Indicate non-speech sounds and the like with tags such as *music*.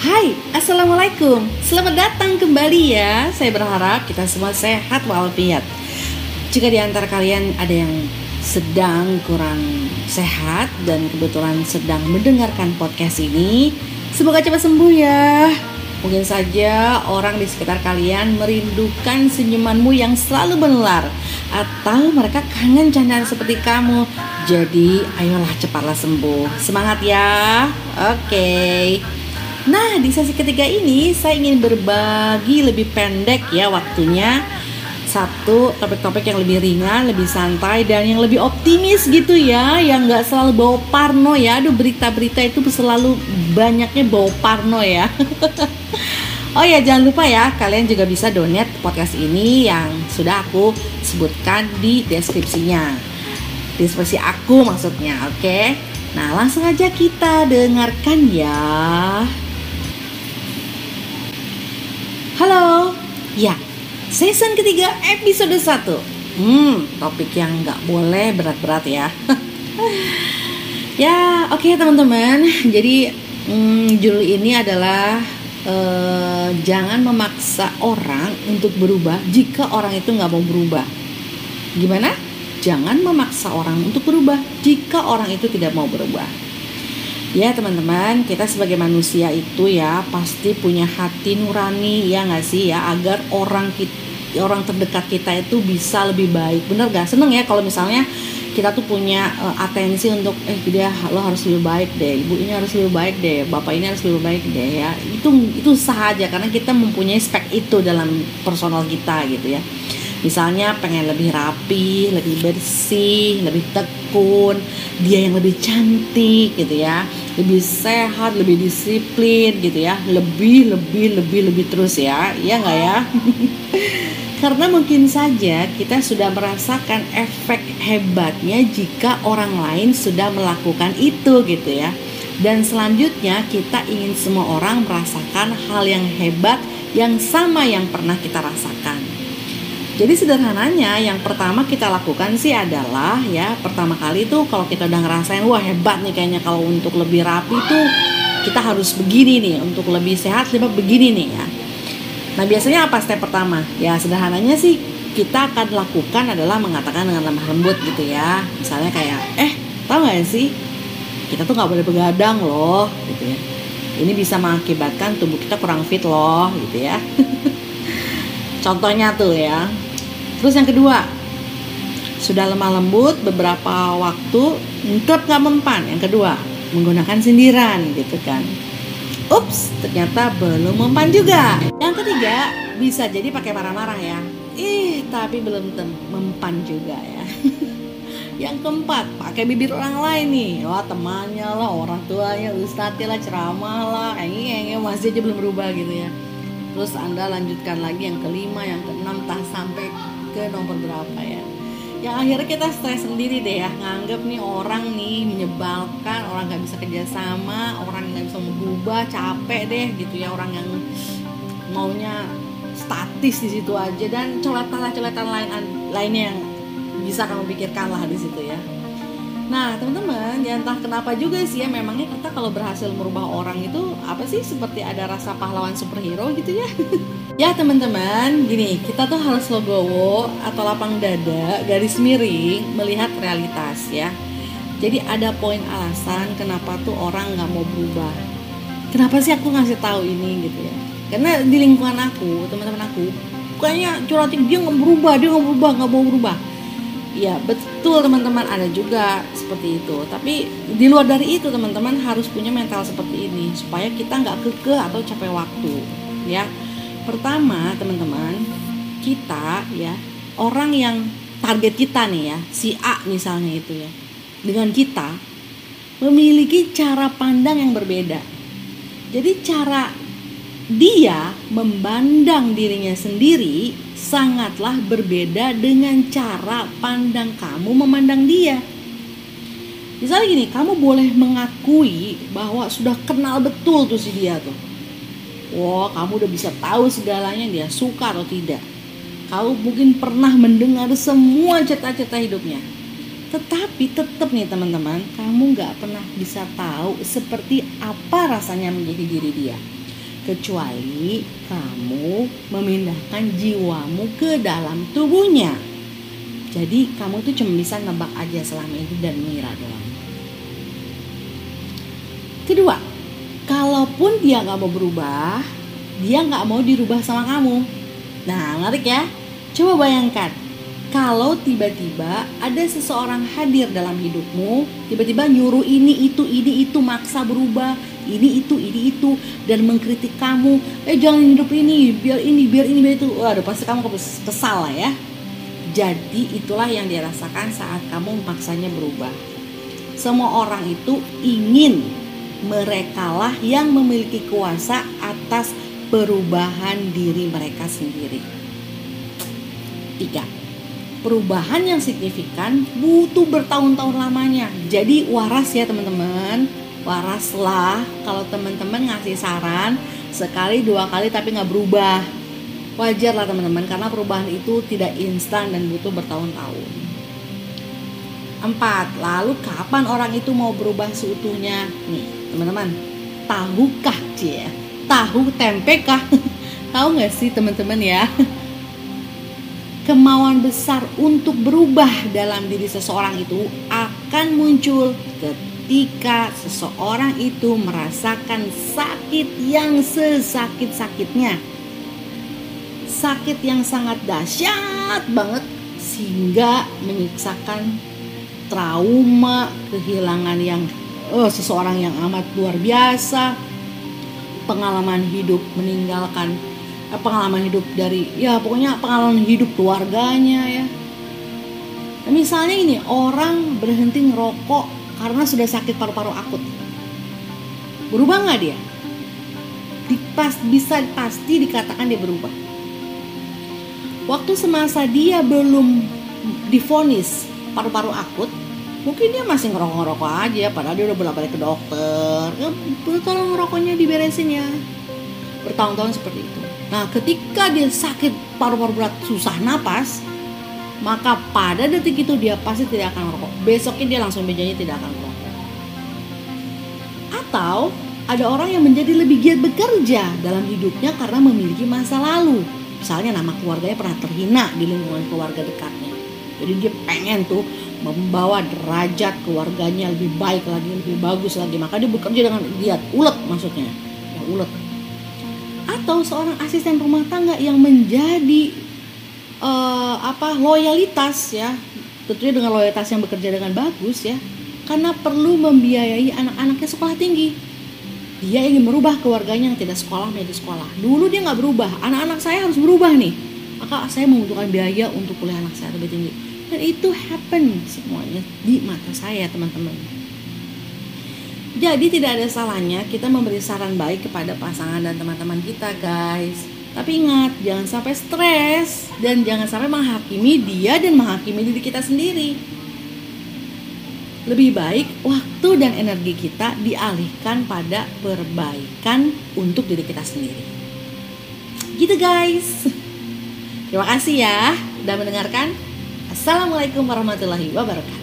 Hai, Assalamualaikum. Selamat datang kembali ya. Saya berharap kita semua sehat walafiat. Jika di antara kalian ada yang sedang kurang sehat Dan kebetulan sedang mendengarkan podcast ini Semoga cepat sembuh ya. Mungkin saja orang di sekitar kalian merindukan senyumanmu yang selalu menular Atau mereka kangen candaan seperti kamu. Jadi ayolah cepatlah sembuh. Semangat ya. Oke Nah di sesi ketiga ini saya ingin berbagi lebih pendek ya waktunya satu topik-topik yang lebih ringan, lebih santai dan yang lebih optimis gitu ya, yang nggak selalu bawa parno ya. Aduh berita-berita itu selalu banyaknya bawa parno ya. *laughs* oh ya jangan lupa ya, kalian juga bisa donate podcast ini yang sudah aku sebutkan di deskripsinya. Deskripsi aku maksudnya, oke? Okay? Nah langsung aja kita dengarkan ya. Halo, ya Season ketiga episode 1 Hmm, topik yang nggak boleh berat-berat ya. *laughs* Ya, oke okay, teman-teman. Jadi, hmm, judul ini adalah uh, Jangan memaksa orang untuk berubah Jika orang itu nggak mau berubah. Gimana? Jangan memaksa orang untuk berubah Jika orang itu tidak mau berubah Ya teman-teman, kita sebagai manusia itu ya pasti punya hati nurani ya nggak sih ya agar orang kita orang terdekat kita itu bisa lebih baik. Bener gak? Seneng ya kalau misalnya kita tuh punya uh, atensi untuk eh dia lo harus lebih baik deh, ibu ini harus lebih baik deh, bapak ini harus lebih baik deh ya. Itu itu aja karena kita mempunyai spek itu dalam personal kita gitu ya misalnya pengen lebih rapi, lebih bersih, lebih tekun, dia yang lebih cantik gitu ya, lebih sehat, lebih disiplin gitu ya, lebih lebih lebih lebih terus ya, ya nggak ya? *laughs* Karena mungkin saja kita sudah merasakan efek hebatnya jika orang lain sudah melakukan itu gitu ya. Dan selanjutnya kita ingin semua orang merasakan hal yang hebat yang sama yang pernah kita rasakan. Jadi sederhananya yang pertama kita lakukan sih adalah ya pertama kali tuh kalau kita udah ngerasain wah hebat nih kayaknya kalau untuk lebih rapi tuh kita harus begini nih untuk lebih sehat lebih begini nih ya. Nah biasanya apa step pertama? Ya sederhananya sih kita akan lakukan adalah mengatakan dengan lemah lembut gitu ya. Misalnya kayak eh tau gak sih kita tuh nggak boleh begadang loh gitu ya. Ini bisa mengakibatkan tubuh kita kurang fit loh gitu ya. *laughs* Contohnya tuh ya, Terus yang kedua, sudah lemah lembut beberapa waktu tetap nggak mempan. Yang kedua, menggunakan sindiran gitu kan. Ups, ternyata belum mempan juga. Yang ketiga, bisa jadi pakai marah-marah ya. Ih, tapi belum mempan juga ya. *laughs* Yang keempat, pakai bibir orang lain nih. Wah, temannya lah, orang tuanya, ustadznya lah, ceramah lah. Ini masih aja belum berubah gitu ya. Terus Anda lanjutkan lagi yang kelima, yang keenam, tak sampai ke nomor berapa ya? Yang akhirnya kita stres sendiri deh ya. Nganggep nih orang nih menyebalkan orang nggak bisa kerjasama orang nggak bisa berubah capek deh gitu ya. Orang yang maunya statis di situ aja. Dan coletan-coletan lain lainnya yang bisa kamu pikirkan lah di situ ya Nah teman-teman ya entah kenapa juga sih ya memangnya kita kalau berhasil merubah orang itu apa sih seperti ada rasa pahlawan superhero gitu ya? *laughs* Ya teman-teman gini kita tuh harus logowo atau lapang dada garis miring melihat realitas ya. Jadi ada poin alasan kenapa tuh orang nggak mau berubah. Kenapa sih aku ngasih tahu ini gitu ya? Karena di lingkungan aku teman-teman aku kayaknya curhatin dia nggak berubah dia nggak berubah nggak mau berubah ya betul teman-teman. Ada juga seperti itu. Tapi di luar dari itu teman-teman harus punya mental seperti ini. Supaya kita nggak kekeh atau capek waktu ya. Pertama teman-teman kita ya orang yang target kita nih ya si A misalnya itu ya dengan kita memiliki cara pandang yang berbeda. Jadi cara dia memandang dirinya sendiri sangatlah berbeda dengan cara pandang kamu memandang dia. Misalnya gini, kamu boleh mengakui bahwa sudah kenal betul tuh si dia tuh. Wah, kamu udah bisa tahu segalanya dia suka atau tidak. Kamu mungkin pernah mendengar semua cerita-cerita hidupnya. Tetapi tetap nih teman-teman, kamu nggak pernah bisa tahu seperti apa rasanya menjadi diri dia kecuali kamu memindahkan jiwamu ke dalam tubuhnya. Jadi kamu tuh cuma bisa nebak aja selama ini dan mengira doang. Kedua, kalaupun dia nggak mau berubah, dia nggak mau dirubah sama kamu. Nah, menarik ya. Coba bayangkan, kalau tiba-tiba ada seseorang hadir dalam hidupmu, tiba-tiba nyuruh ini itu ini itu maksa berubah, ini itu ini itu dan mengkritik kamu, eh jangan hidup ini, biar ini biar ini biar itu, waduh pasti kamu kesal lah ya. Jadi itulah yang dirasakan saat kamu memaksanya berubah. Semua orang itu ingin merekalah yang memiliki kuasa atas perubahan diri mereka sendiri. Tiga, perubahan yang signifikan butuh bertahun-tahun lamanya. Jadi waras ya teman-teman, waraslah kalau teman-teman ngasih saran sekali dua kali tapi nggak berubah. Wajar lah teman-teman karena perubahan itu tidak instan dan butuh bertahun-tahun. Empat, lalu kapan orang itu mau berubah seutuhnya? Nih teman-teman, tahukah cie? Tahu tempe kah? *laughs* Tahu nggak sih teman-teman ya? *laughs* kemauan besar untuk berubah dalam diri seseorang itu akan muncul ketika seseorang itu merasakan sakit yang sesakit-sakitnya. Sakit yang sangat dahsyat banget sehingga menyiksakan trauma, kehilangan yang oh, seseorang yang amat luar biasa, pengalaman hidup meninggalkan Eh, pengalaman hidup dari ya pokoknya pengalaman hidup keluarganya ya misalnya ini orang berhenti ngerokok karena sudah sakit paru-paru akut. Berubah nggak dia? Dipas, bisa pasti dikatakan dia berubah. Waktu semasa dia belum difonis paru-paru akut mungkin dia masih ngerokok-ngerokok aja padahal dia udah bolak-balik ke dokter. Ya, tolong ngerokoknya diberesin ya. Bertahun-tahun seperti itu. Nah, ketika dia sakit paru-paru berat, susah napas, maka pada detik itu dia pasti tidak akan merokok. Besoknya dia langsung mejanya tidak akan merokok. Atau ada orang yang menjadi lebih giat bekerja dalam hidupnya karena memiliki masa lalu. Misalnya nama keluarganya pernah terhina di lingkungan keluarga dekatnya. Jadi dia pengen tuh membawa derajat keluarganya lebih baik lagi, lebih bagus lagi. Maka dia bekerja dengan giat, ulet maksudnya. Ya ulet atau seorang asisten rumah tangga yang menjadi uh, apa loyalitas ya. Tentunya dengan loyalitas yang bekerja dengan bagus ya. Karena perlu membiayai anak-anaknya sekolah tinggi. Dia ingin merubah keluarganya yang tidak sekolah menjadi sekolah. Dulu dia nggak berubah. Anak-anak saya harus berubah nih. Maka saya membutuhkan biaya untuk kuliah anak saya lebih tinggi. Dan itu happen semuanya di mata saya teman-teman. Jadi tidak ada salahnya kita memberi saran baik kepada pasangan dan teman-teman kita guys. Tapi ingat, jangan sampai stres dan jangan sampai menghakimi dia dan menghakimi diri kita sendiri. Lebih baik waktu dan energi kita dialihkan pada perbaikan untuk diri kita sendiri. Gitu guys. Terima kasih ya sudah mendengarkan. Assalamualaikum warahmatullahi wabarakatuh.